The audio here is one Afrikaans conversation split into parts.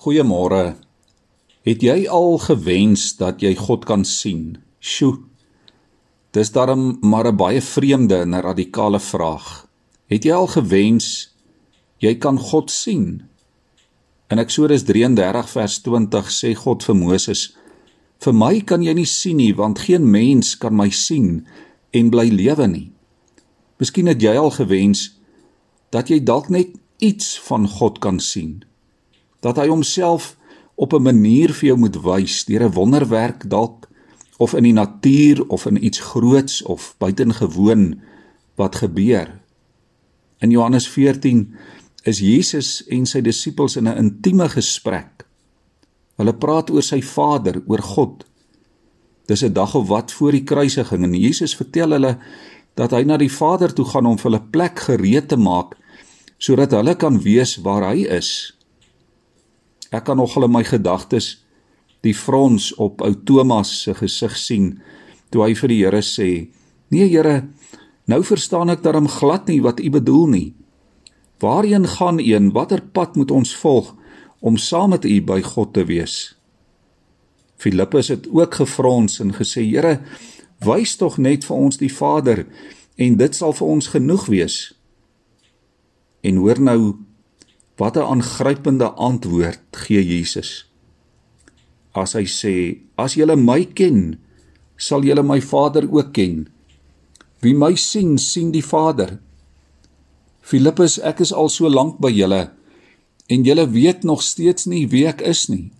Goeiemôre. Het jy al gewens dat jy God kan sien? Sjoe. Dis darm maar 'n baie vreemde en 'n radikale vraag. Het jy al gewens jy kan God sien? In Eksodus 33 vers 20 sê God vir Moses: "Vir my kan jy nie sien nie, want geen mens kan my sien en bly lewe nie." Miskien het jy al gewens dat jy dalk net iets van God kan sien dat hy homself op 'n manier vir jou moet wys deur 'n wonderwerk dalk of in die natuur of in iets groots of buitengewoon wat gebeur. In Johannes 14 is Jesus en sy disippels in 'n intieme gesprek. Hulle praat oor sy Vader, oor God. Dis 'n dag of wat voor die kruisiging en Jesus vertel hulle dat hy na die Vader toe gaan om vir hulle plek gereed te maak sodat hulle kan weet waar hy is. Ek kan nog al in my gedagtes die frons op ou Thomas se gesig sien toe hy vir die Here sê: "Nee Here, nou verstaan ek darm glad nie wat U bedoel nie. Waarheen gaan U en watter pad moet ons volg om saam met U by God te wees?" Filippus het ook gefrons en gesê: "Here, wys tog net vir ons die Vader en dit sal vir ons genoeg wees." En hoor nou Wat 'n aangrypende antwoord gee Jesus. As hy sê: "As julle my ken, sal julle my Vader ook ken. Wie my sien, sien die Vader." Filippus, ek is al so lank by julle en julle weet nog steeds nie wie ek is nie.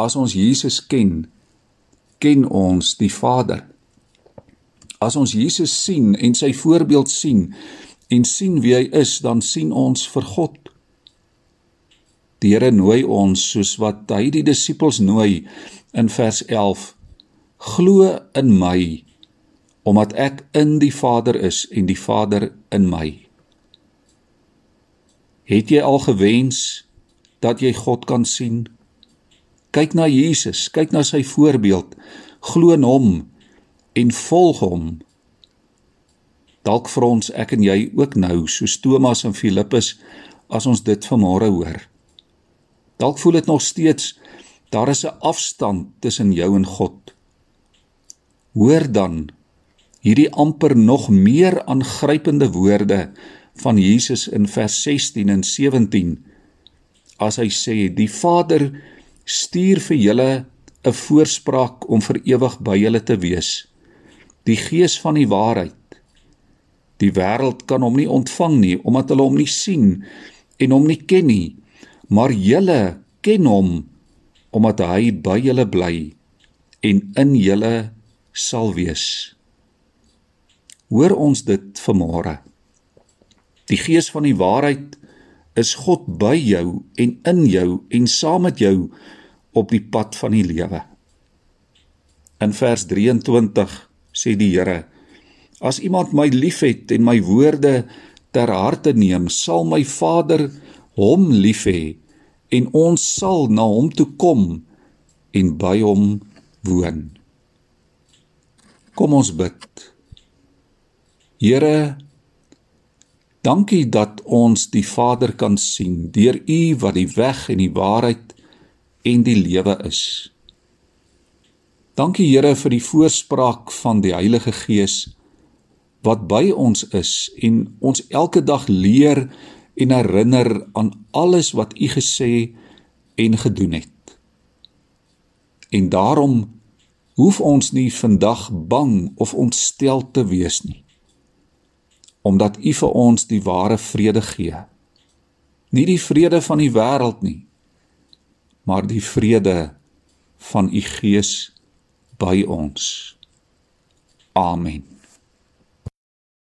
As ons Jesus ken, ken ons die Vader. As ons Jesus sien en sy voorbeeld sien, en sien wie hy is, dan sien ons vir God. Die Here nooi ons soos wat hy die disippels nooi in vers 11: Glo in my omdat ek in die Vader is en die Vader in my. Het jy al gewens dat jy God kan sien? Kyk na Jesus, kyk na sy voorbeeld, glo in hom en volg hom Dalk vir ons ek en jy ook nou soos Thomas en Filippus as ons dit vanmôre hoor. Dalk voel dit nog steeds daar is 'n afstand tussen jou en God. Hoor dan hierdie amper nog meer aangrypende woorde van Jesus in vers 16 en 17 as hy sê die Vader stuur vir julle 'n voorspraak om vir ewig by julle te wees die gees van die waarheid Die wêreld kan hom nie ontvang nie omdat hulle hom nie sien en hom nie ken nie. Maar julle ken hom omdat hy by julle bly en in julle sal wees. Hoor ons dit vanmôre. Die gees van die waarheid is God by jou en in jou en saam met jou op die pad van die lewe. In vers 23 sê die Here As iemand my liefhet en my woorde ter harte neem, sal my Vader hom lief hê en ons sal na hom toe kom en by hom woon. Kom ons bid. Here, dankie dat ons die Vader kan sien deur U wat die weg en die waarheid en die lewe is. Dankie Here vir die voorspraak van die Heilige Gees wat by ons is en ons elke dag leer en herinner aan alles wat u gesê en gedoen het. En daarom hoef ons nie vandag bang of ontstel te wees nie. Omdat u vir ons die ware vrede gee. Nie die vrede van die wêreld nie, maar die vrede van u gees by ons. Amen.